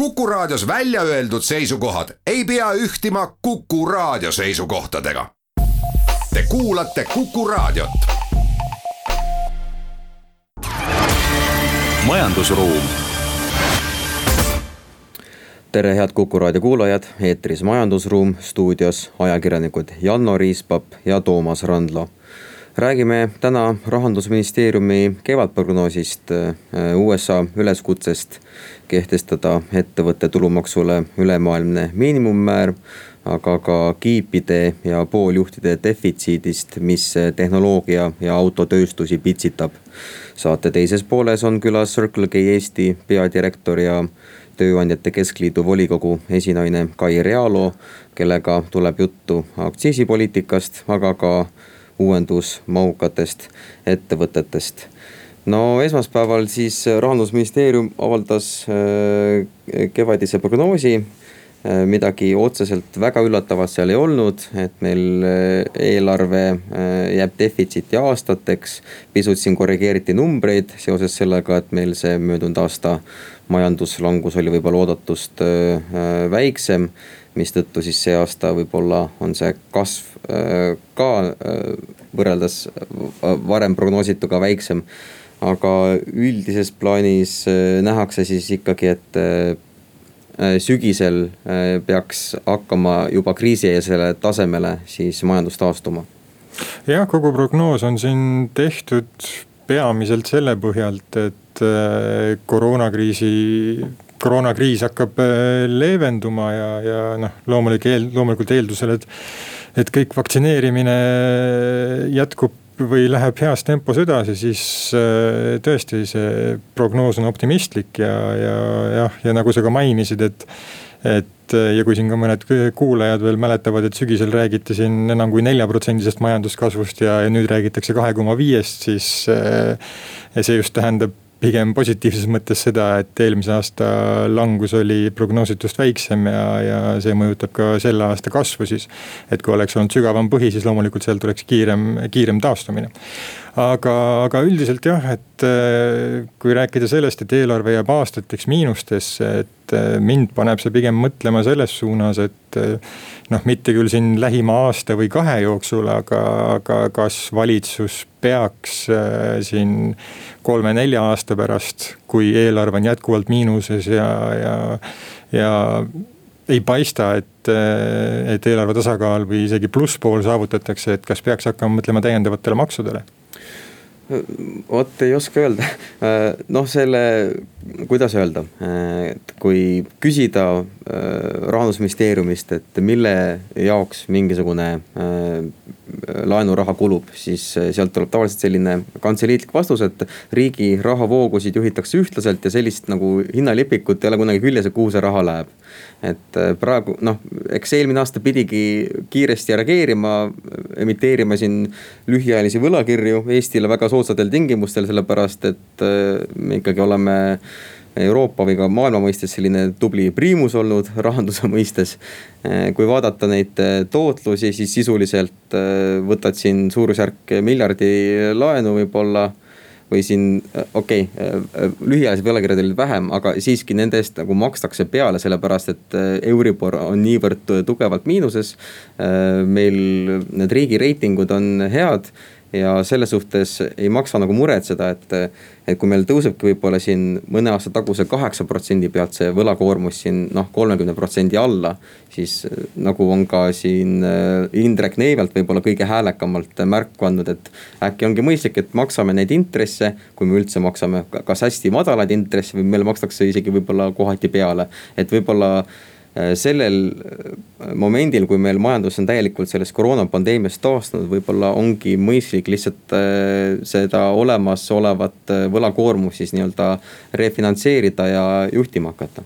Kuku Raadios välja öeldud seisukohad ei pea ühtima Kuku Raadio seisukohtadega. Te kuulate Kuku Raadiot. majandusruum. tere, head Kuku Raadio kuulajad, eetris Majandusruum, stuudios ajakirjanikud Janno Riispap ja Toomas Randlo räägime täna rahandusministeeriumi kevadprognoosist, äh, USA üleskutsest kehtestada ettevõtte tulumaksule ülemaailmne miinimummäär. aga ka kiipide ja pooljuhtide defitsiidist, mis tehnoloogia ja autotööstusi pitsitab. saate teises pooles on külas Circle K Eesti peadirektor ja tööandjate keskliidu volikogu esinaine Kai Realo, kellega tuleb juttu aktsiisipoliitikast, aga ka uuendusmahukatest ettevõtetest. no esmaspäeval siis rahandusministeerium avaldas äh, kevadise prognoosi äh, midagi otseselt väga üllatavat seal ei olnud, et meil äh, eelarve jääb defitsiiti aastateks. pisut siin korrigeeriti numbreid seoses sellega, et meil see möödunud aasta majanduslangus oli võib-olla oodatust väiksem mistõttu siis see aasta võib-olla on see kasv äh, ka äh, võrreldes äh, varem prognoosituga väiksem. aga üldises plaanis nähakse siis ikkagi, et sügisel peaks hakkama juba kriisieelsele tasemele siis majandus taastuma. jah, kogu prognoos on siin tehtud peamiselt selle põhjalt, et koroonakriisi koroonakriis hakkab äh, leevenduma ja, ja noh, loomulik eel, loomulikult eeldusel, et, et kõik vaktsineerimine jätkub või läheb heas tempos edasi, siis äh, tõesti see prognoos on optimistlik ja, ja jah, ja nagu sa ka mainisid, et. et ja kui siin ka mõned kuulajad veel mäletavad, et sügisel räägiti siin enam kui neljaprotsendisest majanduskasvust ja, ja nüüd räägitakse kahe koma viiest, siis. Äh, see just tähendab pigem positiivses mõttes seda, et eelmise aasta langus oli prognoositust väiksem ja, ja see mõjutab ka selle aasta kasvu siis. et kui oleks olnud sügavam põhi, siis loomulikult seal tuleks kiirem, kiirem taastumine. aga, aga üldiselt jah, et äh, kui rääkida sellest, et eelarve jääb aastateks miinustesse, et äh, mind paneb see pigem mõtlema selles suunas, et äh, noh, mitte küll siin lähima aasta või kahe jooksul, aga, aga kas valitsus peaks äh, siin kolme-nelja aasta pärast, kui eelarve on jätkuvalt miinuses ja, ja, ja ei paista, et, et eelarve tasakaal või isegi plusspool saavutatakse, et kas peaks hakkama mõtlema täiendavatele maksudele vot ei oska öelda, noh selle, kuidas öelda, et kui küsida äh, rahandusministeeriumist, et mille jaoks mingisugune äh, laenuraha kulub, siis äh, sealt tuleb tavaliselt selline kantseliitlik vastus, et riigi rahavoogusid juhitakse ühtlaselt ja sellist nagu hinnalipikut ei ole kunagi küljes, et kuhu see raha läheb. Et äh, praegu noh, eks eelmine aasta pidigi kiiresti reageerima, emiteerima siin lühiajalisi võlakirju Eestile väga soodsatel tingimustel, sellepärast et äh, me ikkagi oleme Euroopa või ka maailma mõistes selline tubli priimus olnud rahanduse mõistes. Äh, kui vaadata neid tootlusi, siis sisuliselt võtad siin suurusjärk miljardi laenu võib-olla või siin okei okay,, äh, lühiajalised võlakirjad olid vähem, aga siiski nende eest nagu makstakse peale, sellepärast et äh, Euribor on niivõrd tugevalt miinuses. Äh, meil need riigi reitingud on head ja selle suhtes ei maksa nagu muretseda, et, et kui meil tõusebki võib-olla siin mõne aasta taguse kaheksa protsendi pealt see võlakoormus siin noh, kolmekümne protsendi alla. siis nagu on ka siin äh, Indrek Neivelt võib-olla kõige häälekamalt märku andnud, et äkki ongi mõistlik, et maksame neid intresse. kui me üldse maksame, kas hästi madalaid intresse või meile makstakse isegi võib-olla kohati peale, et võib-olla Äh, sellel äh, momendil, kui meil majandus on täielikult sellest koroonapandeemiast taastunud, võib-olla ongi mõistlik lihtsalt äh, seda olemasolevat võlakoormust siis nii-öelda refinantseerida ja juhtima hakata.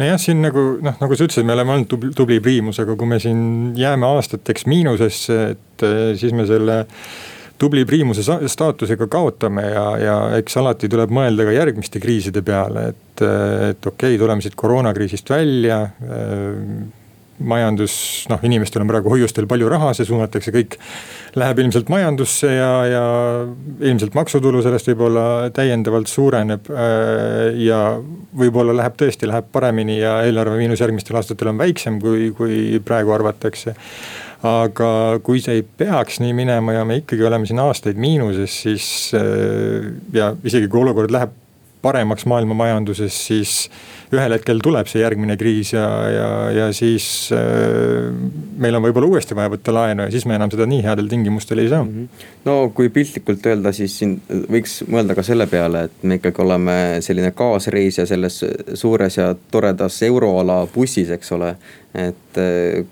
nojah, siin nagu noh, nagu sa ütlesid, me oleme olnud tubli, tubli priimus, aga kui me siin jääme aastateks miinusesse, et siis me selle tubli priimuse staatusega kaotame ja, ja eks alati tuleb mõelda ka järgmiste kriiside peale, et, et okei okay,, tuleme siit koroonakriisist välja majandus, noh, inimestel on praegu hoiustel palju raha, see suunatakse kõik, läheb ilmselt majandusse ja, ja ilmselt maksutulu sellest võib-olla täiendavalt suureneb. Ja võib-olla läheb tõesti, läheb paremini ja eelarve miinus järgmistel aastatel on väiksem, kui, kui praegu arvatakse aga kui see ei peaks nii minema ja me ikkagi oleme siin aastaid miinuses, siis äh, ja isegi kui olukord läheb paremaks maailma majanduses, siis ühel hetkel tuleb see järgmine kriis ja, ja, ja siis äh, meil on võib-olla uuesti vaja võtta laenu ja siis me enam seda nii headel tingimustel ei saa mm. -hmm. no kui piltlikult öelda, siis siin võiks mõelda ka selle peale, et me ikkagi oleme selline kaasreisija selles suures ja toredas euroala bussis, eks ole. et äh,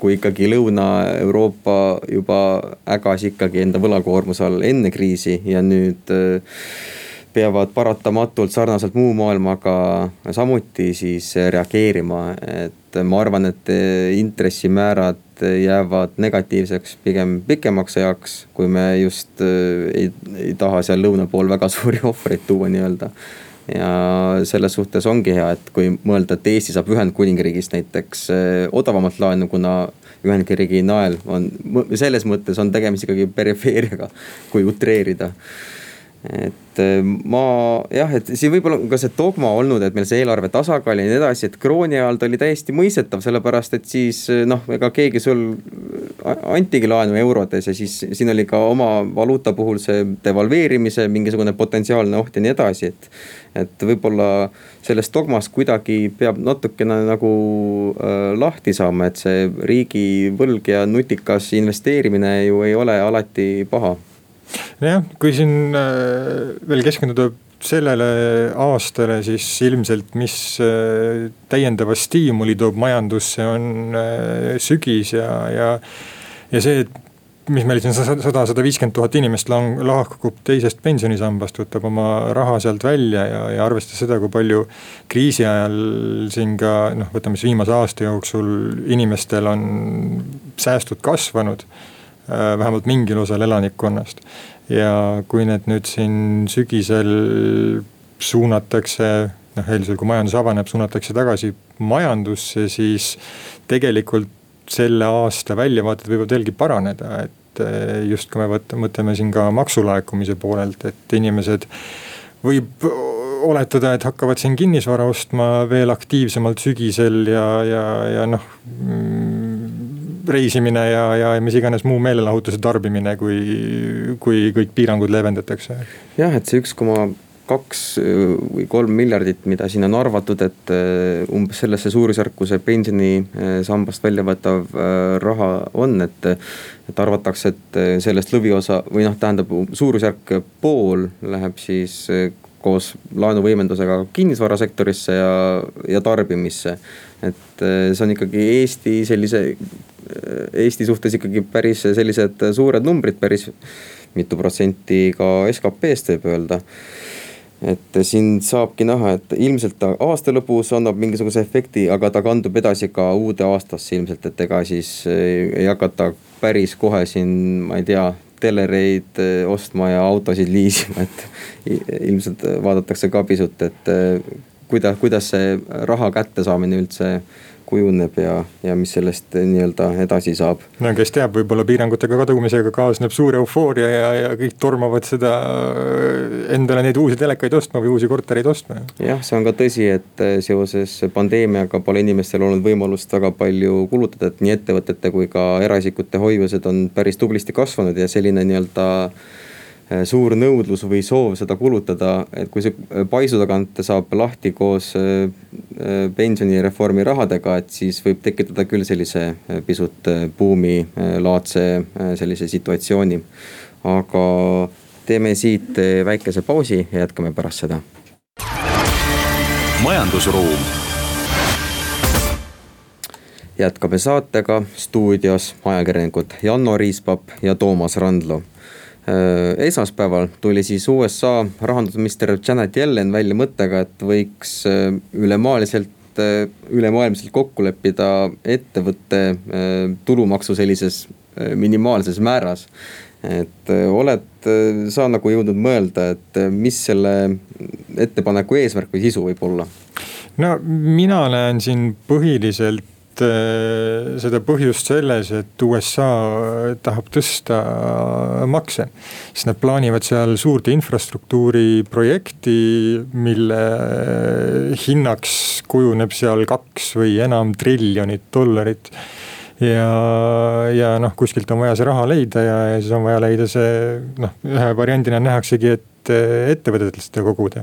kui ikkagi Lõuna-Euroopa juba ägas ikkagi enda võlakoormuse all enne kriisi ja nüüd äh, peavad paratamatult sarnaselt muu maailmaga samuti siis reageerima, et ma arvan, et intressimäärad jäävad negatiivseks pigem pikemaks ajaks, kui me just äh, ei, ei taha seal lõuna pool väga suuri ohvreid tuua nii-öelda ja selles suhtes ongi hea, et kui mõelda, et Eesti saab Ühendkuningriigist näiteks äh, odavamat laenu, kuna Ühendkuningriigi nael on, selles mõttes on tegemist ikkagi perifeeriaga, kui utreerida et äh, ma jah, et siin võib-olla ka see dogma olnud, et meil see eelarve tasakaal ja nii edasi, et krooni ajal ta oli täiesti mõistetav, sellepärast et siis noh, ega keegi sul antigi laenu eurodes ja siis siin oli ka oma valuuta puhul see devalveerimise mingisugune potentsiaalne oht ja nii edasi, et. et võib-olla sellest dogmast kuidagi peab natukene nagu äh, lahti saama, et see riigi võlg ja nutikas investeerimine ju ei ole alati paha nojah, kui siin äh, veel keskenduda sellele aastale, siis ilmselt, mis äh, täiendava stiimuli toob majandusse, on äh, sügis ja, ja, ja see, et mis meil siin sada, sada viiskümmend tuhat inimest lang-, lahkub teisest pensionisambast, võtab oma raha sealt välja ja, ja arvestades seda, kui palju kriisi ajal siin ka noh, võtame siis viimase aasta jooksul inimestel on säästud kasvanud vähemalt mingil osal elanikkonnast. ja kui need nüüd siin sügisel suunatakse, noh eeldusel, kui majandus avaneb, suunatakse tagasi majandusse, siis tegelikult selle aasta väljavaated võivad veelgi paraneda, et äh, just kui me võt-, mõtleme siin ka maksulaekumise poolelt, et inimesed võib oletada, et hakkavad siin kinnisvara ostma veel aktiivsemalt sügisel ja, ja, ja noh reisimine ja, ja mis iganes muu meelelahutuse tarbimine, kui, kui kõik piirangud leevendatakse. jah, et see üks koma kaks või kolm miljardit, mida siin on arvatud, et äh, umbes sellesse suurusjärku see pensionisambast välja võetav äh, raha on, et. et arvatakse, et sellest lõviosa või noh, tähendab suurusjärk pool läheb siis koos laenuvõimendusega kinnisvarasektorisse ja, ja tarbimisse. et see on ikkagi Eesti sellise Eesti suhtes ikkagi päris sellised suured numbrid, päris mitu protsenti ka SKP-st võib öelda et siin saabki näha, et ilmselt ta aasta lõpus annab mingisuguse efekti, aga ta kandub edasi ka uude aastasse ilmselt, et ega siis ei hakata päris kohe siin, ma ei tea, telereid ostma ja autosid liisima, et ilmselt vaadatakse ka pisut, et kuidas, kuidas see raha kättesaamine üldse kujuneb ja, ja mis sellest nii-öelda edasi saab. no kes teab, võib-olla piirangutega kadumisega kaasneb suur eufooria ja, ja kõik tormavad seda endale neid uusi telekaid ostma või uusi kortereid ostma. jah, see on ka tõsi, et seoses pandeemiaga pole inimestel olnud võimalust väga palju kulutada, et nii ettevõtete kui ka eraisikute hoiused on päris tublisti kasvanud ja selline nii-öelda Äh, suur nõudlus või soov seda kulutada, et kui see äh, paisu tagant saab lahti koos äh, pensionireformi rahadega, et siis võib tekitada küll sellise pisut buumilaadse sellise situatsiooni. aga teeme siit väikese pausi ja jätkame pärast seda. majandusruum jätkame saatega stuudios ajakirjanikud Janno Riispap ja Toomas Randlo Äh, esmaspäeval tuli siis USA rahandusminister Janet Yellen välja mõttega, et võiks äh, ülemaailmselt, äh, ülemaailmselt kokku leppida ettevõtte tulumaksu sellises minimaalses määras. et oled sa nagu jõudnud mõelda, et mis selle ettepaneku eesmärk või sisu võib olla? no mina näen siin põhiliselt äh, seda põhjust selles, et USA tahab tõsta makse. sest nad plaanivad seal suurt infrastruktuuriprojekti, mille hinnaks kujuneb seal kaks või enam triljonit dollarit ja, ja noh, kuskilt on vaja see raha leida ja, ja siis on vaja leida see noh, ühe variandina nähaksegi, et Eh, ettevõtetelt seda koguda.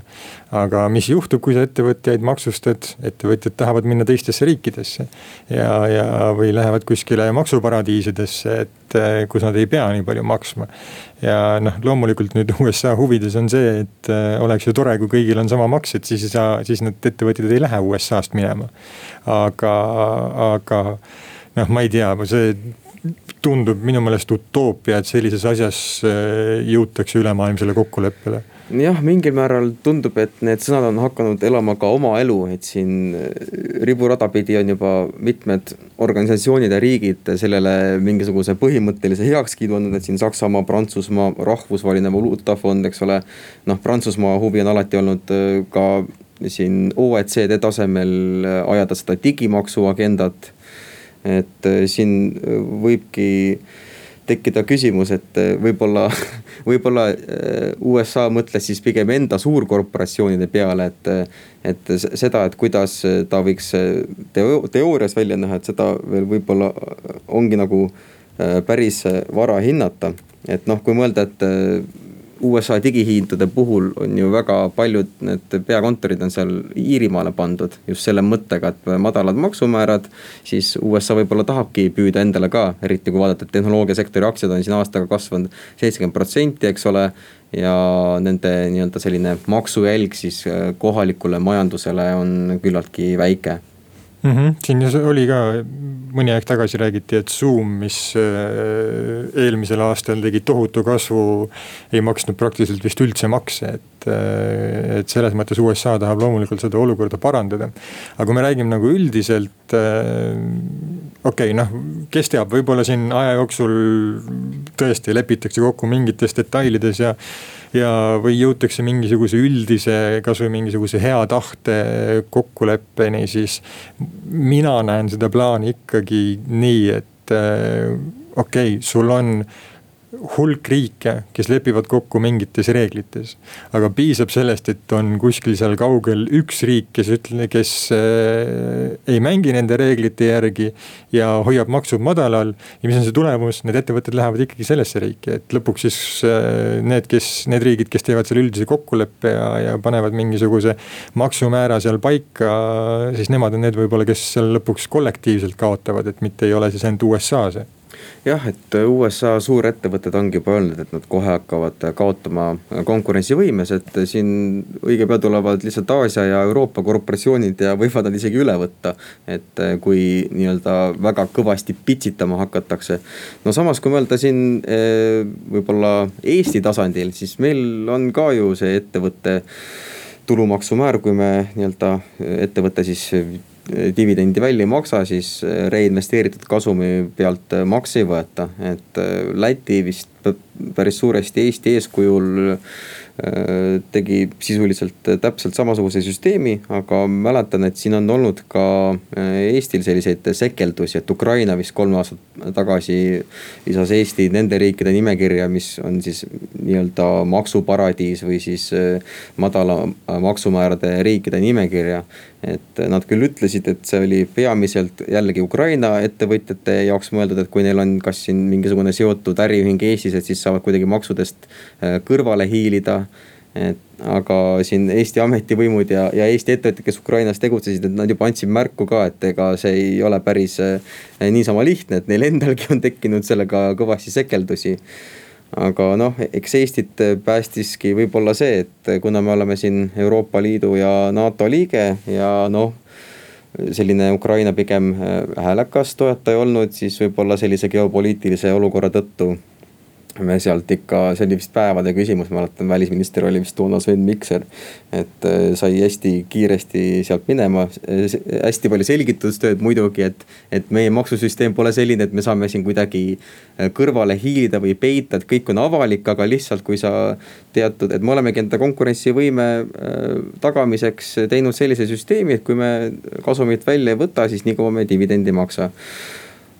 aga mis juhtub, kui sa ettevõtjaid maksustad, ettevõtjad tahavad minna teistesse riikidesse. ja, ja, või lähevad kuskile maksuparadiisidesse, et eh, kus nad ei pea nii palju maksma. ja noh, loomulikult nüüd USA huvides on see, et eh, oleks ju tore, kui kõigil on sama maks, et siis ei saa, siis need ettevõtjad ei lähe USA-st minema. aga, aga noh, ma ei tea, see tundub minu meelest utoopia, et sellises asjas äh, jõutakse ülemaailmsele kokkuleppele jah, mingil määral tundub, et need sõnad on hakanud elama ka oma elu, et siin äh, riburada pidi on juba mitmed organisatsioonid ja riigid sellele mingisuguse põhimõttelise heakskiidu andnud, et siin Saksamaa, Prantsusmaa, rahvusvaheline valuutafond, eks ole. noh, Prantsusmaa huvi on alati olnud äh, ka siin OECD tasemel ajada seda digimaksu agendat et äh, siin äh, võibki tekkida küsimus, et äh, võib-olla, võib-olla USA mõtles siis pigem enda suurkorporatsioonide peale, et. et seda, et kuidas ta võiks teo-, teoorias välja näha, et seda veel võib-olla ongi nagu päris vara hinnata. et noh, kui mõelda, et USA digihiindude puhul on ju väga paljud need peakontorid on seal Iirimaale pandud just selle mõttega, et madalad maksumäärad. siis USA võib-olla tahabki püüda endale ka, eriti kui vaadata, et tehnoloogiasektori aktsiad on siin aastaga kasvanud seitsekümmend protsenti, eks ole. ja nende nii-öelda selline maksujälg siis kohalikule majandusele on küllaltki väike mm. -hmm. siin oli ka mõni aeg tagasi räägiti, et Zoom, mis äh, eelmisel aastal tegi tohutu kasvu, ei maksnud praktiliselt vist üldse makse, et, äh, et selles mõttes USA tahab loomulikult seda olukorda parandada. aga kui me räägime nagu üldiselt, äh, okei okay,, noh, kes teab, võib-olla siin aja jooksul tõesti lepitakse kokku mingites detailides ja ja, või jõutakse mingisuguse üldise, kasvõi mingisuguse hea tahte kokkuleppeni, siis mina näen seda plaani ikkagi nii, et äh, okei okay,, sul on hulk riike, kes lepivad kokku mingites reeglites. aga piisab sellest, et on kuskil seal kaugel üks riik, kes ütle-, kes äh, ei mängi nende reeglite järgi ja hoiab maksud madalal. ja mis on see tulemus, need ettevõtted lähevad ikkagi sellesse riiki, et lõpuks siis äh, need, kes, need riigid, kes teevad selle üldise kokkuleppe ja, ja panevad mingisuguse maksumäära seal paika. siis nemad on need võib-olla, kes seal lõpuks kollektiivselt kaotavad, et mitte ei ole siis ainult USA see jah, et USA suurettevõtted ongi juba öelnud, et nad kohe hakkavad kaotama konkurentsivõimes, et siin õige pea tulevad lihtsalt Aasia ja Euroopa korporatsioonid ja võivad nad isegi üle võtta. et kui nii-öelda väga kõvasti pitsitama hakatakse. no samas, kui mõelda siin eh, võib-olla Eesti tasandil, siis meil on ka ju see ettevõtte tulumaksumäär, kui me nii-öelda ettevõte siis dividendi välja ei maksa, siis reinvesteeritud kasumi pealt makse ei võeta. et Läti vist päris suuresti Eesti eeskujul Äh, tegi sisuliselt täpselt samasuguse süsteemi, aga mäletan, et siin on olnud ka äh, Eestil selliseid sekeldusi, et Ukraina vist kolm aastat tagasi lisas Eesti nende riikide nimekirja, mis on siis nii-öelda maksuparadiis või siis äh, madala maksumäärade riikide nimekirja. Et nad küll ütlesid, et see oli peamiselt jällegi Ukraina ettevõtjate jaoks mõeldud, et kui neil on kas siin mingisugune seotud äriühing Eestis, et siis saavad kuidagi maksudest kõrvale hiilida et aga siin Eesti ametivõimud ja, ja Eesti ettevõtted, kes Ukrainas tegutsesid, et nad juba andsid märku ka, et ega see ei ole päris eh, niisama lihtne, et neil endalgi on tekkinud sellega kõvasti sekeldusi. Aga noh, eks Eestit päästiski võib-olla see, et kuna me oleme siin Euroopa Liidu ja NATO liige ja noh selline Ukraina pigem eh, häälekas toetaja olnud, siis võib-olla sellise geopoliitilise olukorra tõttu me sealt ikka, see oli vist päevade küsimus, ma mäletan, välisminister oli vist toona Sven Mikser. et äh, sai hästi kiiresti sealt minema, hästi palju selgitustööd muidugi, et, et meie maksusüsteem pole selline, et me saame siin kuidagi äh, kõrvale hiilida või peita, et kõik on avalik, aga lihtsalt kui sa teatud, et me olemegi enda konkurentsivõime äh, tagamiseks teinud sellise süsteemi, et kui me kasumit välja ei võta, siis nii kaua me dividendi ei maksa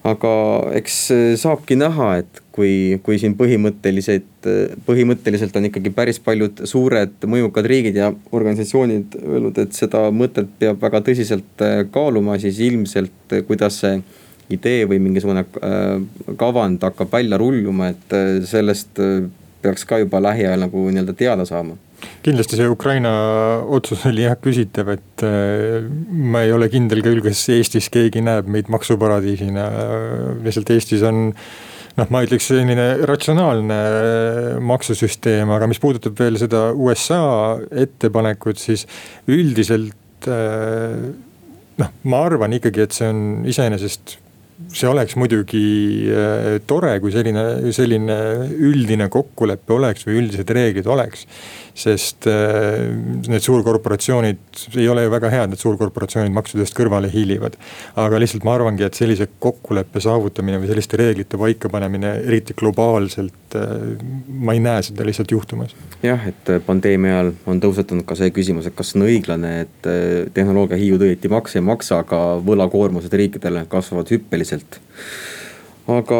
aga eks saabki näha, et kui, kui siin põhimõtteliselt, põhimõtteliselt on ikkagi päris paljud suured mõjukad riigid ja organisatsioonid öelnud, et seda mõtet peab väga tõsiselt äh, kaaluma, siis ilmselt kuidas see idee või mingisugune kavand hakkab välja rulluma, et sellest peaks ka juba lähiajal nagu nii-öelda teada saama kindlasti see Ukraina otsus oli jah küsitav, et äh, ma ei ole kindel küll, kas Eestis keegi näeb meid maksuparadiisina, lihtsalt Eestis on noh, ma ütleks selline ratsionaalne äh, maksusüsteem, aga mis puudutab veel seda USA ettepanekut, siis üldiselt äh, noh, ma arvan ikkagi, et see on iseenesest see oleks muidugi tore, kui selline, selline üldine kokkulepe oleks või üldised reeglid oleks sest äh, need suurkorporatsioonid, ei ole ju väga hea, et need suurkorporatsioonid maksudest kõrvale hiilivad. aga lihtsalt ma arvangi, et sellise kokkuleppe saavutamine või selliste reeglite paikapanemine, eriti globaalselt, äh, ma ei näe seda lihtsalt juhtumas. jah, et pandeemia ajal on tõusetunud ka see küsimus, et kas on õiglane, et äh, tehnoloogia hiiud õieti makse ei maksa, aga võlakoormused riikidele kasvavad hüppeliselt. aga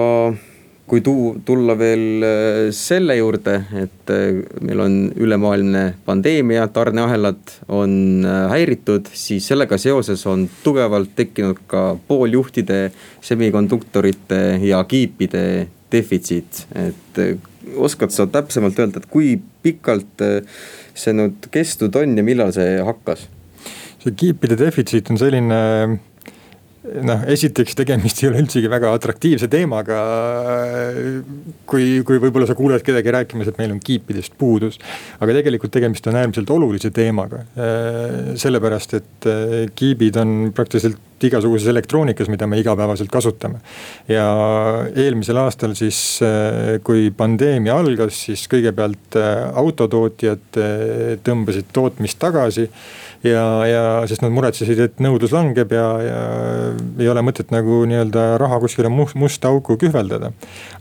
kui tuu-, tulla veel äh, selle juurde, et äh, meil on ülemaailmne pandeemia, tarneahelad on äh, häiritud, siis sellega seoses on tugevalt tekkinud ka pooljuhtide, semikonduktorite ja kiipide defitsiit. et oskad sa täpsemalt öelda, et kui pikalt see nüüd kestnud on ja millal see hakkas? see kiipide defitsiit on selline noh, esiteks tegemist ei ole üldsegi väga atraktiivse teemaga. kui, kui võib-olla sa kuuled kedagi rääkimas, et meil on kiipidest puudus. aga tegelikult tegemist on äärmiselt olulise teemaga. sellepärast, et kiibid on praktiliselt igasuguses elektroonikas, mida me igapäevaselt kasutame. ja eelmisel aastal siis, kui pandeemia algas, siis kõigepealt autotootjad tõmbasid tootmist tagasi ja, ja sest nad muretsesid, et nõudlus langeb ja, ja ei ole mõtet nagu nii-öelda raha kuskile must, musta auku kühveldada.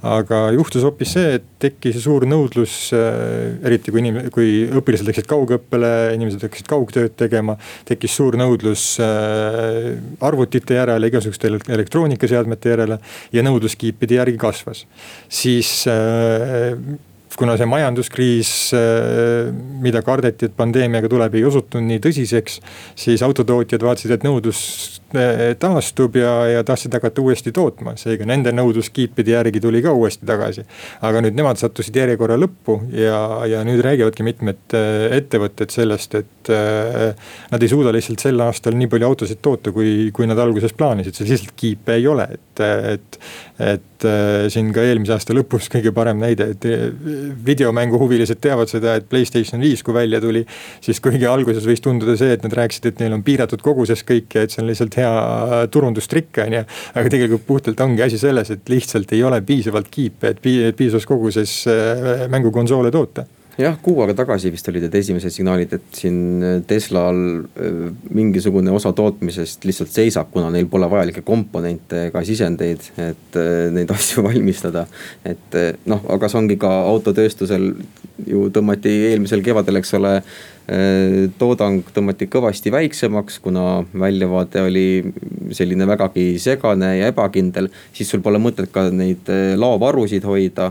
aga juhtus hoopis see, et tekkis suur nõudlus äh,, eriti kui inimesed, kui õpilased läksid kaugõppele, inimesed hakkasid kaugtööd tegema. tekkis suur nõudlus äh, arvutite järele, igasuguste elektroonikaseadmete järele ja nõudlus kiipide järgi kasvas. siis äh, kuna see majanduskriis, äh, mida kardeti, et pandeemiaga tuleb, ei osutunud nii tõsiseks, siis autotootjad vaatasid, et nõudlus äh, taastub ja, ja tahtsid hakata uuesti tootma, seega nende nõudlus kiipide järgi tuli ka uuesti tagasi. aga nüüd nemad sattusid järjekorra lõppu ja, ja nüüd räägivadki mitmed äh, ettevõtted sellest, et nad ei suuda lihtsalt sel aastal nii palju autosid toota, kui, kui nad alguses plaanisid, sest lihtsalt kiipe ei ole, et, et et siin ka eelmise aasta lõpus kõige parem näide, et videomänguhuvilised teavad seda, et Playstation viis, kui välja tuli. siis kõige alguses võis tunduda see, et nad rääkisid, et neil on piiratud koguses kõike, et see on lihtsalt hea turundustrikk, on ju. aga tegelikult puhtalt ongi asi selles, et lihtsalt ei ole piisavalt kiipe, et piisavas koguses äh, mängukonsoole toota jah, kuu aega tagasi vist olid need esimesed signaalid, et siin äh, Teslal äh, mingisugune osa tootmisest lihtsalt seisab, kuna neil pole vajalikke komponente ega sisendeid, et äh, neid asju valmistada. et noh, aga see ongi ka autotööstusel ju tõmmati eelmisel kevadel, eks ole toodang tõmmati kõvasti väiksemaks, kuna väljavaade oli selline vägagi segane ja ebakindel, siis sul pole mõtet ka neid laovarusid hoida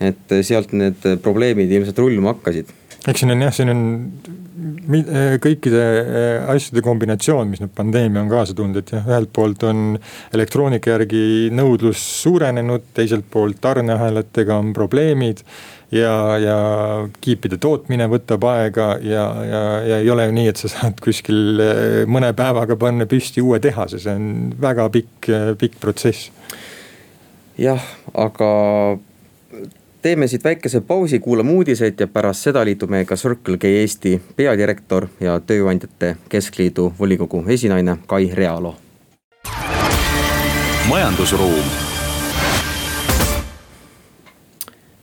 et sealt need probleemid ilmselt rulluma hakkasid. eks siin on jah, siin on kõikide äh, asjade kombinatsioon, mis nüüd pandeemia on kaasa toonud, et jah, ühelt poolt on elektroonika järgi nõudlus suurenenud, teiselt poolt tarneahelatega on probleemid ja, ja kiipide tootmine võtab aega ja, ja, ja ei ole ju nii, et sa saad kuskil äh, mõne päevaga panna püsti uue tehase, see on väga pikk, pikk protsess. jah, aga teeme siit väikese pausi, kuulame uudiseid ja pärast seda liitub meiega Circle K Eesti peadirektor ja Tööandjate Keskliidu volikogu esinaine Kai Realo. majandusruum.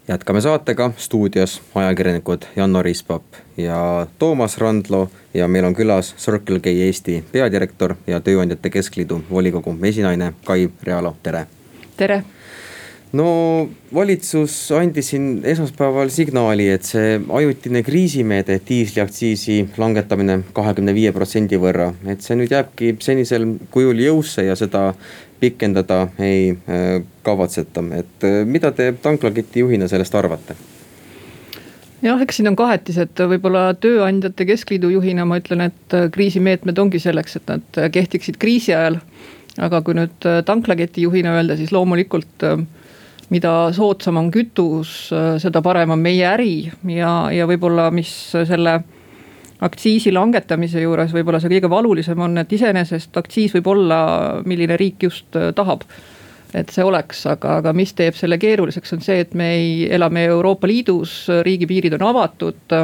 jätkame saatega, stuudios ajakirjanikud Janno Rispap ja Toomas Randlo ja meil on külas Circle K Eesti peadirektor ja Tööandjate Keskliidu volikogu esinaine Kai Realo, tere. tere no valitsus andis siin esmaspäeval signaali, et see ajutine kriisimeede, diisliaktsiisi langetamine kahekümne viie protsendi võrra, et see nüüd jääbki senisel kujul jõusse ja seda pikendada ei äh, kavatseta, et äh, mida te tanklaketi juhina sellest arvate? jah, eks siin on kahetised, võib-olla Tööandjate Keskliidu juhina ma ütlen, et äh, kriisimeetmed ongi selleks, et nad kehtiksid kriisi ajal. aga kui nüüd tanklaketi juhina öelda, siis loomulikult äh, mida soodsam on kütus, seda parem on meie äri ja, ja võib-olla, mis selle aktsiisi langetamise juures võib-olla see kõige valulisem on, et iseenesest aktsiis võib olla, milline riik just tahab. et see oleks, aga, aga mis teeb selle keeruliseks, on see, et me ei, elame Euroopa Liidus, riigipiirid on avatud.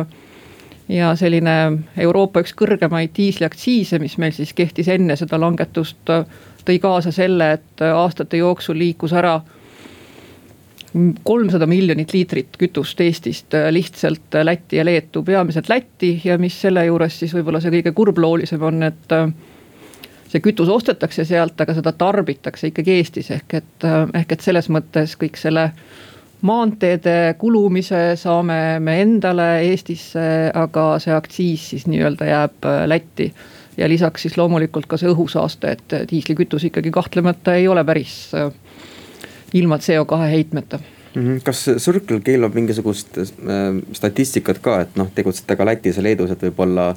ja selline Euroopa üks kõrgemaid diisliaktsiise, mis meil siis kehtis enne seda langetust, tõi kaasa selle, et aastate jooksul liikus ära kolmsada miljonit liitrit kütust Eestist äh, lihtsalt äh, Lätti ja Leetu, peamiselt Lätti ja mis selle juures siis võib-olla see kõige kurbloolisem on, et äh, see kütus ostetakse sealt, aga seda tarbitakse ikkagi Eestis, ehk et, ehk et selles mõttes kõik selle maanteede kulumise saame me endale Eestisse, aga see aktsiis siis nii-öelda jääb Lätti. ja lisaks siis loomulikult ka see õhusaaste, et diislikütus ikkagi kahtlemata ei ole päris ilma CO2 heitmeta mhm. kas Circle on mingisugust äh, statistikat ka, et noh, tegutsete ka Lätis ja Leedus, et võib-olla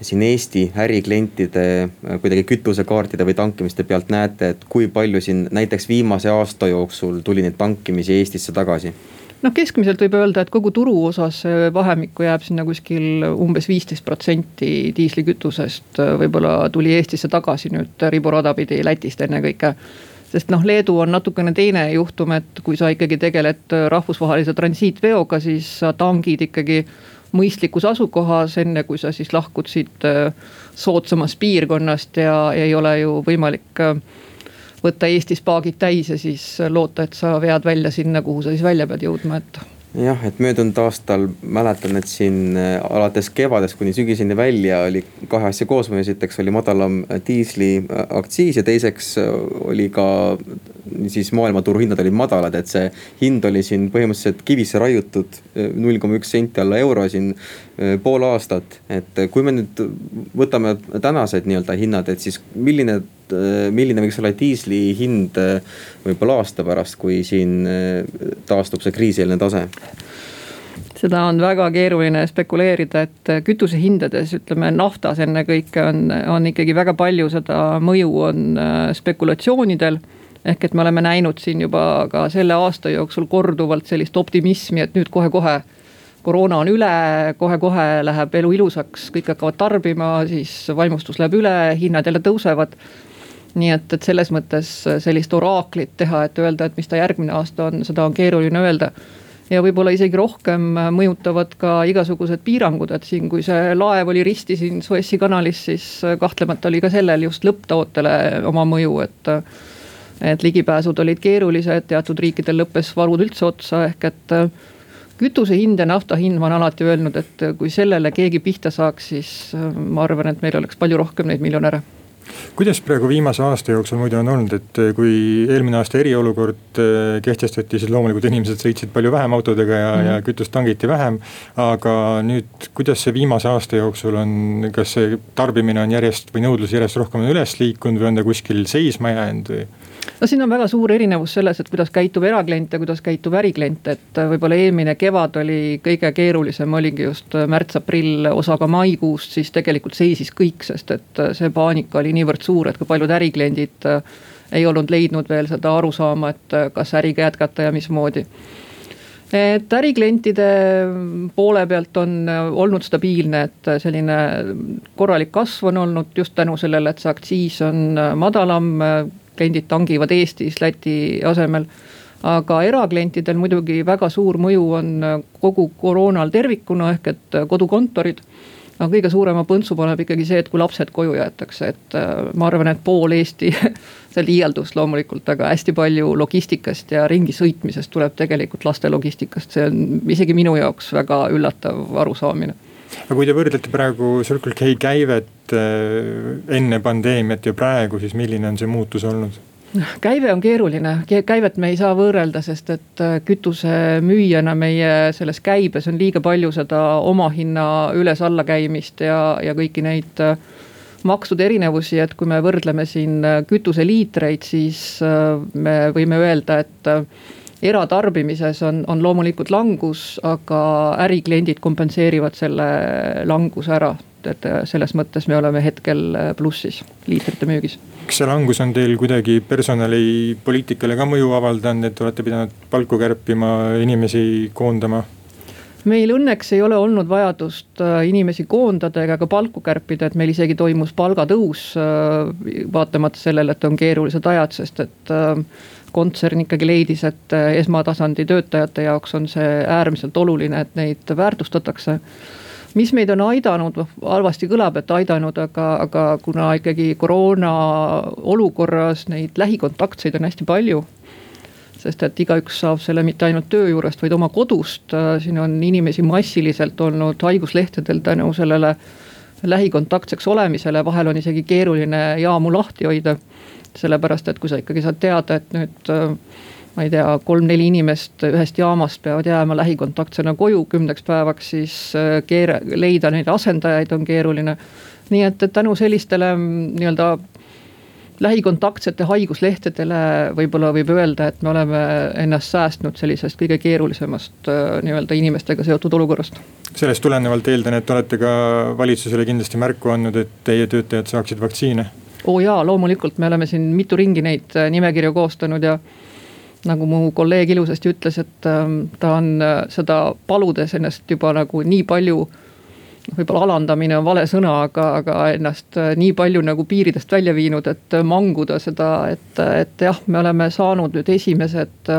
siin Eesti äriklientide äh, kuidagi kütusekaartide või tankimiste pealt näete, et kui palju siin näiteks viimase aasta jooksul tuli neid tankimisi Eestisse tagasi? noh, keskmiselt võib öelda, et kogu turu osas vahemikku jääb sinna kuskil umbes viisteist protsenti diislikütusest võib-olla tuli Eestisse tagasi nüüd riburada pidi Lätist ennekõike sest noh, Leedu on natukene teine juhtum, et kui sa ikkagi tegeled rahvusvahelise transiitveoga, siis sa tangid ikkagi mõistlikus asukohas, enne kui sa siis lahkud siit äh, soodsamast piirkonnast ja, ja ei ole ju võimalik äh, võtta Eestis paagid täis ja siis loota, et sa vead välja sinna, kuhu sa siis välja pead jõudma, et jah, et möödunud aastal mäletan, et siin äh, alates kevadest kuni sügiseni välja oli kahe asja koosmõju, esiteks oli madalam diisliaktsiis ja teiseks äh, oli ka siis maailmaturu hinnad olid madalad, et see hind oli siin põhimõtteliselt kivisse raiutud äh, null koma üks senti alla euro siin pool aastat. et kui me nüüd võtame tänased nii-öelda hinnad, et siis milline Äh, milline võiks olla diisli hind äh, võib-olla aasta pärast, kui siin äh, taastub see kriisieelne tase? seda on väga keeruline spekuleerida, et kütusehindades, ütleme naftas ennekõike on, on ikkagi väga palju seda mõju on spekulatsioonidel ehk et me oleme näinud siin juba ka selle aasta jooksul korduvalt sellist optimismi, et nüüd kohe-kohe koroona on üle kohe,, kohe-kohe läheb elu ilusaks, kõik hakkavad tarbima, siis vaimustus läheb üle, hinnad jälle tõusevad nii et, et selles mõttes sellist oraaklit teha, et öelda, et mis ta järgmine aasta on, seda on keeruline öelda. ja võib-olla isegi rohkem mõjutavad ka igasugused piirangud, et siin, kui see laev oli risti siin Suessi kanalis, siis kahtlemata oli ka sellel just lõpptootele oma mõju, et et ligipääsud olid keerulised, teatud riikidel lõppes varud üldse otsa, ehk et kütuse hind ja nafta hind, ma olen alati öelnud, et kui sellele keegi pihta saaks, siis ma arvan, et meil oleks palju rohkem neid miljonäre kuidas praegu viimase aasta jooksul muidu on olnud, et eh, kui eelmine aasta eriolukord eh, kehtestati, siis loomulikult inimesed sõitsid palju vähem autodega ja mm, -hmm. ja mhm. kütust tangiti vähem. aga nüüd, kuidas see viimase aasta jooksul on, kas see tarbimine on järjest või nõudlus järjest rohkem üles liikunud või on ta kuskil seisma jäänud või? No siin on väga suur erinevus selles, et kuidas käitub eraklient ja kuidas käitub äriklient, et äh, võib-olla eelmine kevad oli kõige keerulisem, oligi just äh, märts-aprill, osa ka maikuust, siis tegelikult seisis kõik, sest et äh, see paanika oli niivõrd suur, et ka paljud ärikliendid ei olnud leidnud veel seda arusaama, et kas äriga jätkata ja mismoodi. Et äriklientide poole pealt on olnud stabiilne, et selline korralik kasv on olnud just tänu sellele, et see aktsiis on madalam kliendid tangivad Eestis Läti asemel. aga eraklientidel muidugi väga suur mõju on kogu koroonal tervikuna, ehk et kodukontorid aga kõige suurema põntsu paneb ikkagi see, et kui lapsed koju jäetakse, et äh, ma arvan, et pool Eesti see liialdus loomulikult, aga hästi palju logistikast ja ringi sõitmisest tuleb tegelikult laste logistikast, see on isegi minu jaoks väga üllatav arusaamine aga kui te võrdlete praegu Circle K käivet äh, enne pandeemiat ja praegu, siis milline on see muutus olnud? käive on keeruline, käivet me ei saa võrrelda, sest et äh, kütusemüüjana meie selles käibes on liiga palju seda omahinna üles-alla käimist ja, ja kõiki neid äh, maksude erinevusi, et kui me võrdleme siin kütuseliitreid, siis me võime öelda, et eratarbimises on, on loomulikult langus, aga ärikliendid kompenseerivad selle languse ära. et selles mõttes me oleme hetkel plussis liitrite müügis. kas see langus on teil kuidagi personalipoliitikale ka mõju avaldanud, et olete pidanud palku kärpima, inimesi koondama? meil õnneks ei ole olnud vajadust äh, inimesi koondada ega ka palku kärpida, et meil isegi toimus palgatõus. Äh, vaatamata sellele, et on keerulised ajad, sest et äh, kontsern ikkagi leidis, et äh, esmatasandi töötajate jaoks on see äärmiselt oluline, et neid väärtustatakse mis meid on aidanud, noh halvasti kõlab, et aidanud, aga, aga kuna ikkagi koroona olukorras neid lähikontaktseid on hästi palju. sest et igaüks saab selle mitte ainult töö juurest, vaid oma kodust, äh, siin on inimesi massiliselt olnud haiguslehtedel tänu sellele lähikontaktseks olemisele, vahel on isegi keeruline jaamu lahti hoida sellepärast et kui sa ikkagi saad teada, et nüüd äh, ma ei tea, kolm-neli inimest ühest jaamast peavad jääma lähikontaktsena koju kümneks päevaks, siis äh, keere, leida neid asendajaid on keeruline. nii et, et tänu sellistele mm, nii-öelda lähikontaktsete haiguslehtedele võib-olla võib öelda, et me oleme ennast säästnud sellisest kõige keerulisemast äh, nii-öelda inimestega seotud olukorrast. sellest tulenevalt eeldan, et olete ka valitsusele kindlasti märku andnud, et teie töötajad saaksid vaktsiine oo oh jaa, loomulikult me oleme siin mitu ringi neid äh, nimekirju koostanud ja nagu mu kolleeg ilusasti ütles, et ähm, ta on äh, seda paludes ennast juba nagu nii palju. võib-olla alandamine on vale sõna, aga, aga ennast äh, nii palju nagu piiridest välja viinud, et manguda seda, et, et jah, me oleme saanud nüüd esimesed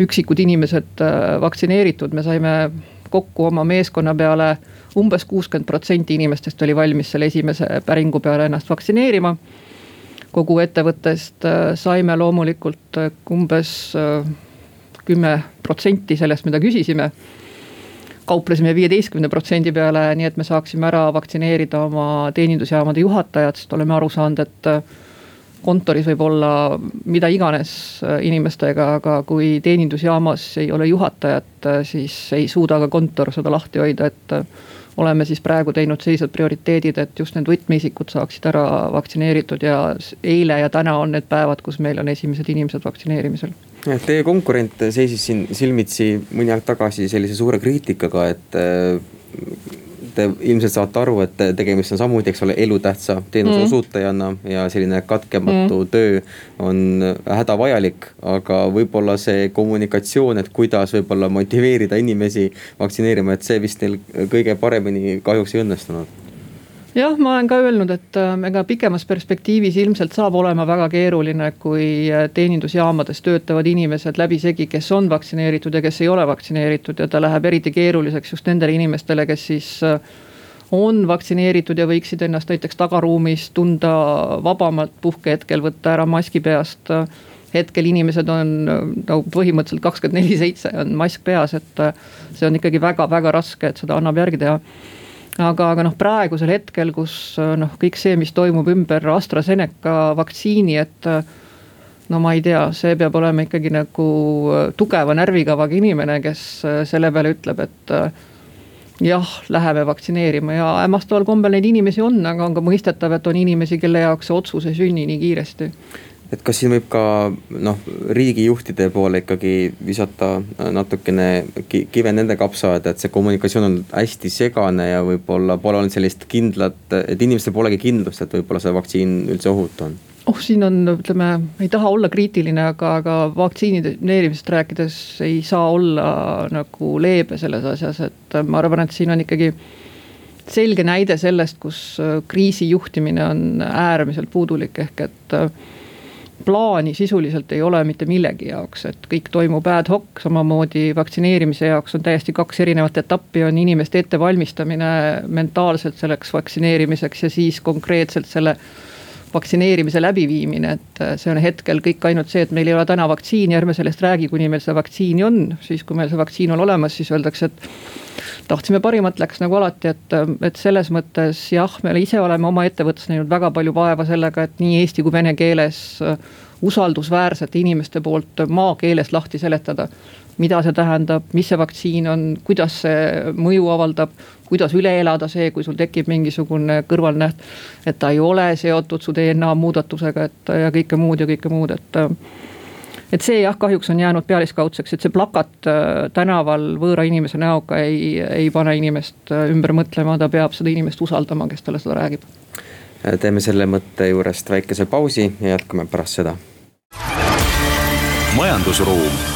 üksikud inimesed vaktsineeritud, me saime kokku oma meeskonna peale umbes kuuskümmend protsenti inimestest oli valmis selle esimese päringu peale ennast vaktsineerima. kogu ettevõttest äh, saime loomulikult äh, umbes äh, kümme protsenti sellest, mida küsisime kauplesime viieteistkümne protsendi peale, nii et me saaksime ära vaktsineerida oma teenindusjaamade juhatajad, sest oleme aru saanud, et kontoris võib olla mida iganes inimestega, aga kui teenindusjaamas ei ole juhatajat, siis ei suuda ka kontor seda lahti hoida, et oleme siis praegu teinud sellised prioriteedid, et just need võtmeisikud saaksid ära vaktsineeritud ja eile ja täna on need päevad, kus meil on esimesed inimesed vaktsineerimisel. Teie konkurent seisis siin silmitsi mõni aeg tagasi sellise suure kriitikaga, et te ilmselt saate aru, et tegemist on samuti, eks ole, elutähtsa teenuse mm. osutajana ja selline katkematu mm. töö on hädavajalik. aga võib-olla see kommunikatsioon, et kuidas võib-olla motiveerida inimesi vaktsineerima, et see vist neil kõige paremini kahjuks ei õnnestunud jah, ma olen ka öelnud, et äh, ega pikemas perspektiivis ilmselt saab olema väga keeruline, kui äh, teenindusjaamades töötavad inimesed läbisegi, kes on vaktsineeritud ja kes ei ole vaktsineeritud ja ta läheb eriti keeruliseks just nendele inimestele, kes siis äh, on vaktsineeritud ja võiksid ennast näiteks tagaruumis tunda vabamalt puhkehetkel, võtta ära maski peast. hetkel inimesed on no põhimõtteliselt kakskümmend neli seitse on mask peas, et see on ikkagi väga-väga raske, et seda annab järgi teha aga, aga noh, praegusel hetkel, kus noh, kõik see, mis toimub ümber AstraZeneca vaktsiini, et no ma ei tea, see peab olema ikkagi nagu tugeva närvikavaga inimene, kes selle peale ütleb, et jah, läheme vaktsineerima. Ja hämmastaval kombel neid inimesi on, aga on ka mõistetav, et on inimesi, kelle jaoks see otsus ei sünni nii kiiresti et kas siin võib ka noh, riigijuhtide poole ikkagi visata natukene kive nende kapsaaeda, et see kommunikatsioon on hästi segane ja võib-olla pole olnud sellist kindlat, et inimestel polegi kindlust, et võib-olla see vaktsiin üldse ohutu on. Oh, siin on, ütleme, ei taha olla kriitiline, aga, aga vaktsineerimisest rääkides ei saa olla nagu leebe selles asjas, et ma arvan, et siin on ikkagi selge näide sellest, kus kriisi juhtimine on äärmiselt puudulik, ehk et plaani sisuliselt ei ole mitte millegi jaoks, et kõik toimub ad hoc, samamoodi vaktsineerimise jaoks on täiesti kaks erinevat etappi, on inimeste ettevalmistamine mentaalselt selleks vaktsineerimiseks ja siis konkreetselt selle vaktsineerimise läbiviimine, et äh, see on hetkel kõik ainult see, et meil ei ole täna vaktsiini, ärme sellest räägi, kuni meil seda vaktsiini on, siis kui meil see vaktsiin on olemas, siis öeldakse, et tahtsime parimat, läks nagu alati, et, et selles mõttes jah, me ise oleme oma ettevõttes näinud väga palju vaeva sellega, et nii eesti kui vene keeles äh, usaldusväärsete inimeste poolt maakeeles lahti seletada. Mida see tähendab, mis see vaktsiin on, kuidas see mõju avaldab, kuidas üle elada see, kui sul tekib mingisugune kõrvalnäht. et ta ei ole seotud su DNA muudatusega, et ja kõike muud ja kõike muud, et et see jah, kahjuks on jäänud pealiskaudseks, et see plakat äh, tänaval võõra inimese näoga ei, ei pane inimest äh, ümber mõtlema, ta peab seda inimest usaldama, kes talle seda räägib. Äh, teeme selle mõtte juurest väikese pausi ja jätkame pärast seda. majandusruum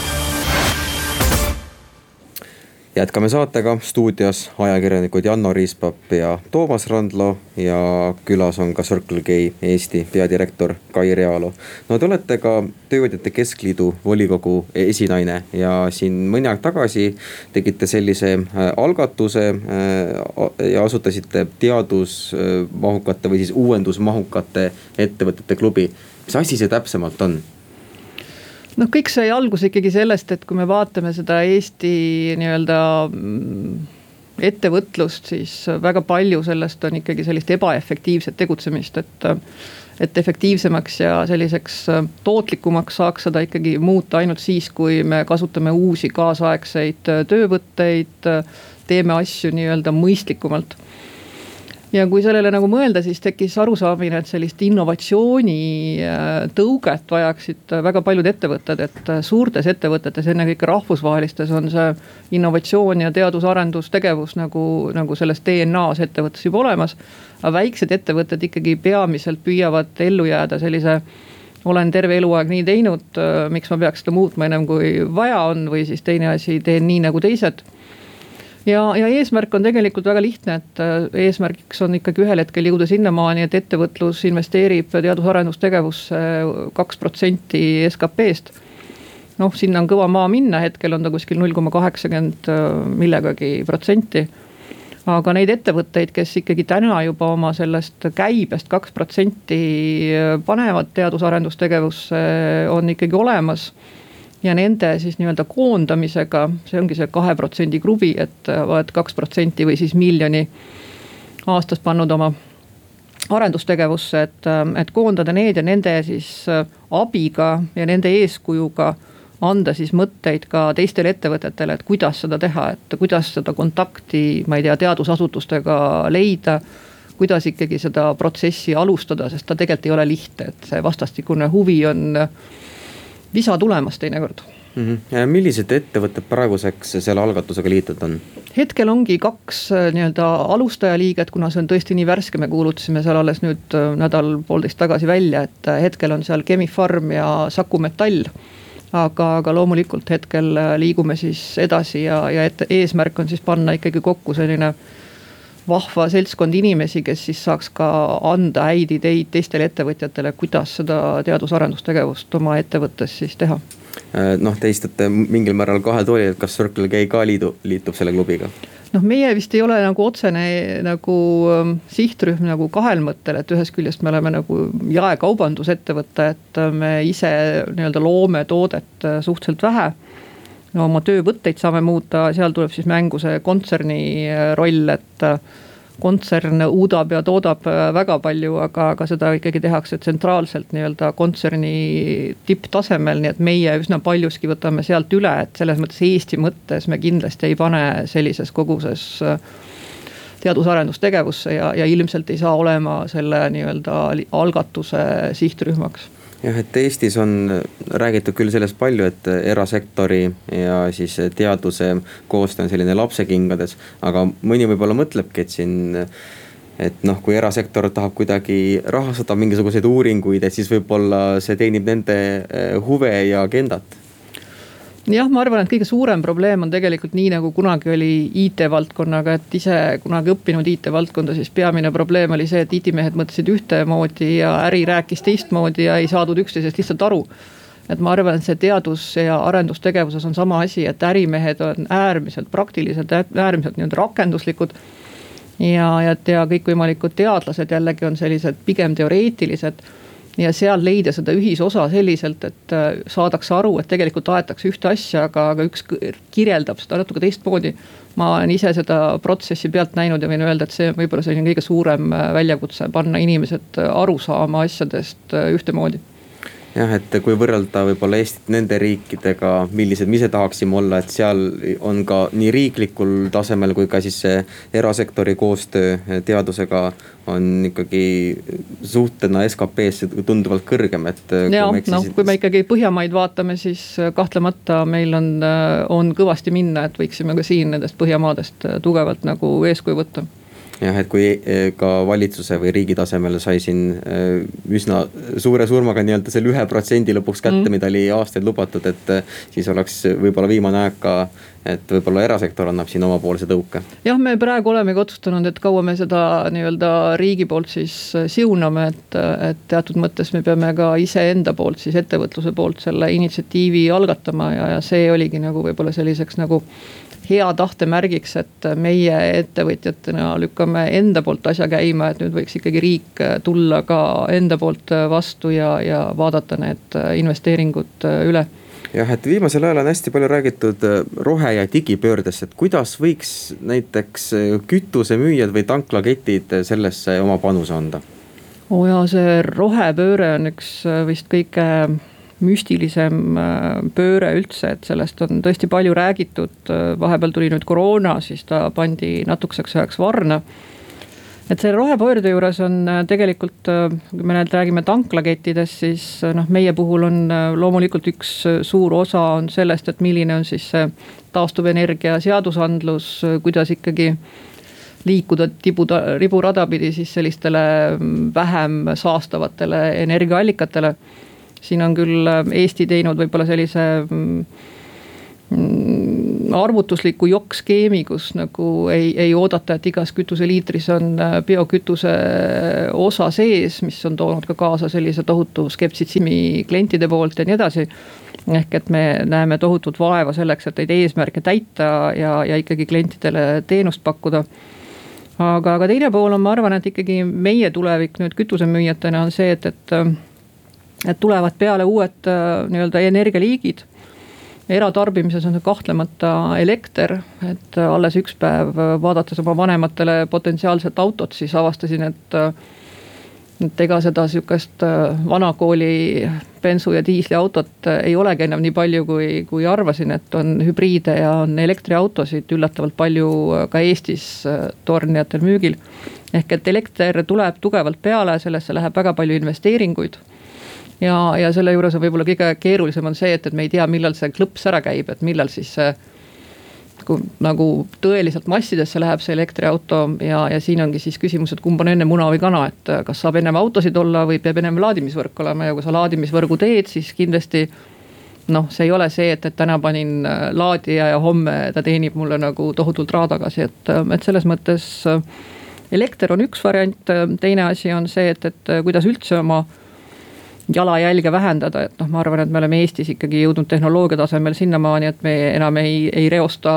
jätkame saatega, stuudios ajakirjanikud Janno Riispap ja Toomas Randlo ja külas on ka Circle K Eesti peadirektor Kai Realo. no te olete ka Tööandjate Keskliidu volikogu esinaine ja siin mõni aeg tagasi tegite sellise äh, algatuse äh, ja asutasite teadusmahukate või siis uuendusmahukate ettevõtete klubi. mis asi see täpsemalt on? Noh, kõik sai alguse ikkagi sellest, et kui me vaatame seda Eesti nii-öelda mm, ettevõtlust, siis väga palju sellest on ikkagi sellist ebaefektiivset tegutsemist, et. et efektiivsemaks ja selliseks tootlikumaks saaks seda ikkagi muuta ainult siis, kui me kasutame uusi kaasaegseid töövõtteid. teeme asju nii-öelda mõistlikumalt ja kui sellele nagu mõelda, siis tekkis arusaamine, et sellist innovatsiooni äh, tõuget vajaksid väga paljud ettevõtted, et äh, suurtes ettevõtetes, ennekõike rahvusvahelistes on see innovatsioon ja teadus-arendustegevus nagu, nagu selles DNA-s ettevõttes juba olemas. aga väiksed ettevõtted ikkagi peamiselt püüavad ellu jääda sellise olen terve eluaeg nii teinud, äh, miks ma peaks seda muutma ennem kui vaja on, või siis teine asi, teen nii nagu teised ja, ja eesmärk on tegelikult väga lihtne, et äh, eesmärgiks on ikkagi ühel hetkel jõuda sinnamaani, et ettevõtlus investeerib teadus-arendustegevusse kaks protsenti SKP-st. noh, sinna on kõva maa minna, hetkel on ta kuskil null koma kaheksakümmend äh, millegagi protsenti aga neid ettevõtteid, kes ikkagi täna juba oma sellest käibest kaks protsenti panevad teadus-arendustegevusse, on ikkagi olemas ja nende siis nii-öelda koondamisega, see ongi see kahe protsendi klubi, et oled kaks protsenti või siis miljoni aastas pannud oma arendustegevusse, et, et koondada need ja nende siis abiga ja nende eeskujuga anda siis mõtteid ka teistele ettevõtetele, et kuidas seda teha, et kuidas seda kontakti, ma ei tea, teadusasutustega leida. kuidas ikkagi seda protsessi alustada, sest ta tegelikult ei ole lihtne, et see vastastikune huvi on lisa tulemas teinekord mm. -hmm. millised ettevõtted praeguseks selle algatusega liitunud on? hetkel ongi kaks äh, nii-öelda alustajaliiget, kuna see on tõesti nii värske, me kuulutasime seal alles nüüd äh, nädal-poolteist tagasi välja, et äh, hetkel on seal Chemi-Pharm ja Saku Metall aga, aga loomulikult hetkel liigume siis edasi ja, ja et eesmärk on siis panna ikkagi kokku selline vahva seltskond inimesi, kes siis saaks ka anda häid ideid teistele ettevõtjatele, kuidas seda teadus-arendustegevust oma ettevõttes siis teha äh, noh, te istute mingil määral kahel toolil, et kas Circle K ka liidu, liitub selle klubiga? noh, meie vist ei ole nagu otsene nagu ähm, sihtrühm nagu kahel mõttel, et ühest küljest me oleme nagu jaekaubandusettevõte, et me ise nii-öelda loome toodet äh, suhteliselt vähe oma töövõtteid saame muuta, seal tuleb siis mängu see kontserni äh, roll, et äh, kontsern uudab ja toodab äh, väga palju, aga, aga seda ikkagi tehakse tsentraalselt nii-öelda kontserni tipptasemel, nii et meie üsna paljuski võtame sealt üle, et selles mõttes Eesti mõttes me kindlasti ei pane sellises koguses teadus-arendustegevusse ja, ja ilmselt ei saa olema selle nii-öelda algatuse sihtrühmaks jah, et Eestis on räägitud küll sellest palju, et erasektori ja siis teaduse koostöö on selline lapsekingades. aga mõni võib-olla mõtlebki, et siin, et noh, kui erasektor tahab kuidagi rahastada mingisuguseid uuringuid, et siis võib-olla see teenib nende eh, huve ja agendat jah, ma arvan, et kõige suurem probleem on tegelikult nii, nagu kunagi oli IT-valdkonnaga, et ise kunagi õppinud IT-valdkonda, siis peamine probleem oli see, et IT-mehed mõtlesid ühtemoodi ja äri rääkis teistmoodi ja ei saadud üksteisest lihtsalt aru. et ma arvan, et see teadus- ja arendustegevuses on sama asi, et ärimehed on äärmiselt praktilised, äärmiselt nii-öelda rakenduslikud ja, ja, ja kõikvõimalikud teadlased jällegi on sellised pigem teoreetilised ja seal leida seda ühisosa selliselt, et äh, saadakse aru, et tegelikult aetakse ühte asja, aga, aga üks kirjeldab seda natuke teistmoodi. ma olen ise seda protsessi pealt näinud ja võin öelda, et see on võib-olla selline kõige suurem äh, väljakutse, panna inimesed äh, aru saama asjadest ühtemoodi jah, et kui võrrelda võib-olla Eestit nende riikidega, millised me ise tahaksime olla, et seal on ka nii riiklikul tasemel kui ka siis see erasektori koostöö teadusega on ikkagi suhtena SKP-sse tunduvalt kõrgem, et. ja noh, kui me ikkagi Põhjamaid vaatame, siis kahtlemata meil on, on kõvasti minna, et võiksime ka siin nendest Põhjamaadest tugevalt nagu eeskuju võtta jah, et kui eh, ka valitsuse või riigi tasemel sai siin eh, üsna suure surmaga nii-öelda selle ühe protsendi lõpuks kätte mm., mida oli aastaid lubatud, et eh, siis oleks võib-olla viimane aeg ka et võib-olla erasektor annab siin omapoolse tõuke. jah, me praegu olemegi otsustanud, et kaua me seda nii-öelda riigi poolt siis siuname, et, et teatud mõttes me peame ka iseenda poolt siis ettevõtluse poolt selle initsiatiivi algatama ja, ja see oligi nagu võib-olla selliseks nagu hea tahte märgiks, et meie ettevõtjatena lükkame enda poolt asja käima, et nüüd võiks ikkagi riik tulla ka enda poolt vastu ja, ja vaadata need investeeringud üle jah, et viimasel ajal on hästi palju räägitud rohe- ja digipöördest, et kuidas võiks näiteks kütusemüüjad või tanklaketid sellesse oma panuse anda? oo oh jaa, see rohepööre on üks vist kõige müstilisem äh, pööre üldse, et sellest on tõesti palju räägitud. Äh, vahepeal tuli nüüd koroona, siis ta pandi natukeseks ajaks varna. et selle rohepöörde juures on äh, tegelikult, kui me nüüd räägime tanklakettidest, siis noh, meie puhul on loomulikult üks suur osa on sellest, et milline on siis see taastuvenergia seadusandlus, kuidas ikkagi liikuda tibuda, riburada pidi siis sellistele mm, vähem saastavatele energiaallikatele siin on küll äh, Eesti teinud võib-olla sellise mm, arvutusliku jokk-skeemi, kus nagu ei, ei oodata, et igas kütuseliitris on äh, biokütuse osa sees, mis on toonud ka kaasa sellise tohutu skeptitsismi klientide poolt ja nii edasi. ehk et me näeme tohutut vaeva selleks, et neid eesmärke täita ja, ja ikkagi klientidele teenust pakkuda aga, aga teine pool on, ma arvan, et ikkagi meie tulevik nüüd kütusemüüjatena on see, et, et et tulevad peale uued äh, nii-öelda energialiigid. eratarbimises on see kahtlemata elekter, et äh, alles üks päev äh, vaadates oma vanematele potentsiaalset autot, siis avastasin, et et ega seda sihukest vanakooli bensu ja diisliautot ei olegi enam nii palju, kui, kui arvasin, et on hübriide ja on elektriautosid üllatavalt palju ka Eestis tornijatel müügil. ehk et elekter tuleb tugevalt peale, sellesse läheb väga palju investeeringuid ja, ja selle juures on võib-olla kõige keerulisem on see, et, et me ei tea, millal see klõps ära käib, et millal siis see kui nagu tõeliselt massidesse läheb see elektriauto ja, ja siin ongi siis küsimus, et kumb on enne muna või kana, et kas saab ennem autosid olla või peab ennem laadimisvõrk olema ja kui sa laadimisvõrgu teed, siis kindlasti. noh, see ei ole see, et, et täna panin äh, laadija ja homme ta teenib mulle nagu tohutult raha tagasi, et, et selles mõttes. Äh, elekter on üks variant, teine asi on see, et, et kuidas üldse oma jalajälge vähendada, et noh, ma arvan, et me oleme Eestis ikkagi jõudnud tehnoloogia tasemel sinnamaani, et me enam ei, ei reosta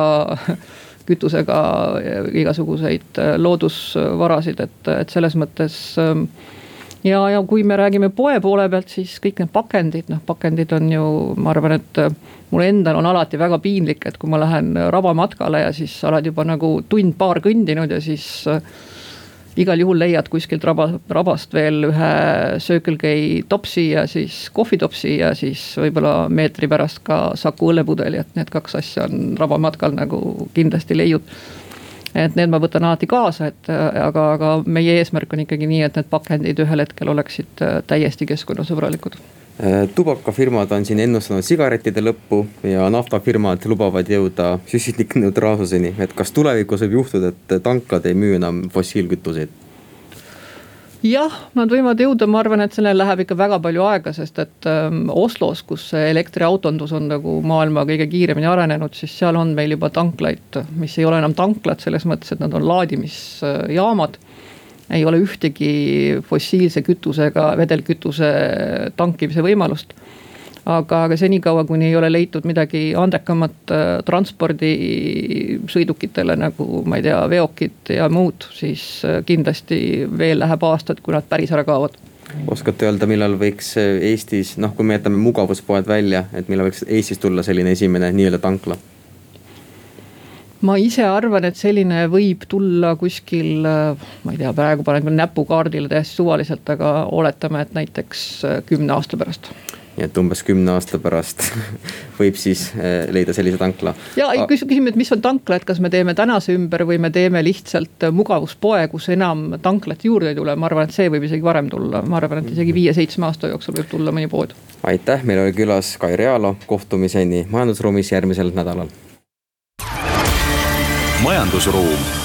kütusega igasuguseid äh, loodusvarasid, et, et selles mõttes. Ähm, ja, ja kui me räägime poe poole pealt, siis kõik need pakendid, noh pakendid on ju, ma arvan, et äh, mul endal on alati väga piinlik, et kui ma lähen rabamatkale ja siis sa oled juba nagu tund-paar kõndinud ja siis äh, igal juhul leiad kuskilt raba, rabast veel ühe Circle K topsi ja siis kohvitopsi ja siis võib-olla meetri pärast ka Saku õllepudeli, et need kaks asja on rabamatkal nagu kindlasti leiud. Et need ma võtan alati kaasa, et aga, aga meie eesmärk on ikkagi nii, et need pakendid ühel hetkel oleksid täiesti keskkonnasõbralikud. Äh, tubakafirmad on siin ennustanud sigarettide lõppu ja naftafirmad lubavad jõuda süsinikneutraalsuseni, et kas tulevikus võib juhtuda, et tanklad ei müü enam fossiilkütuseid? jah, nad võivad jõuda, ma arvan, et sellel läheb ikka väga palju aega, sest et ähm, Oslos, kus elektriautondus on nagu maailma kõige kiiremini arenenud, siis seal on meil juba tanklaid, mis ei ole enam tanklad selles mõttes, et nad on laadimisjaamad. Ei ole ühtegi fossiilse kütusega vedelkütuse tankimise võimalust aga, aga senikaua, kuni ei ole leitud midagi andekamat äh, transpordisõidukitele nagu ma ei tea, veokid ja muud, siis äh, kindlasti veel läheb aastaid, kui nad päris ära kaovad oskate öelda, millal võiks äh, Eestis, noh, kui me jätame mugavuspoed välja, et millal võiks Eestis tulla selline esimene nii-öelda tankla? Ma ise arvan, et selline võib tulla kuskil, ma ei tea, praegu panen küll näpu kaardile täiesti suvaliselt, aga oletame, et näiteks kümne aasta pärast nii et umbes kümne aasta pärast võib siis eh, leida sellise tankla. ja küsime, et mis on tankla, et kas me teeme tänase ümber või me teeme lihtsalt mugavuspoe, kus enam tanklat juurde ei tule, ma arvan, et see võib isegi varem tulla, ma arvan, et isegi viie-seitsme aasta jooksul võib tulla mõni pood. aitäh, meil oli külas Kai Realo, kohtumiseni majandusruumis järgmisel nädalal. Majandusruum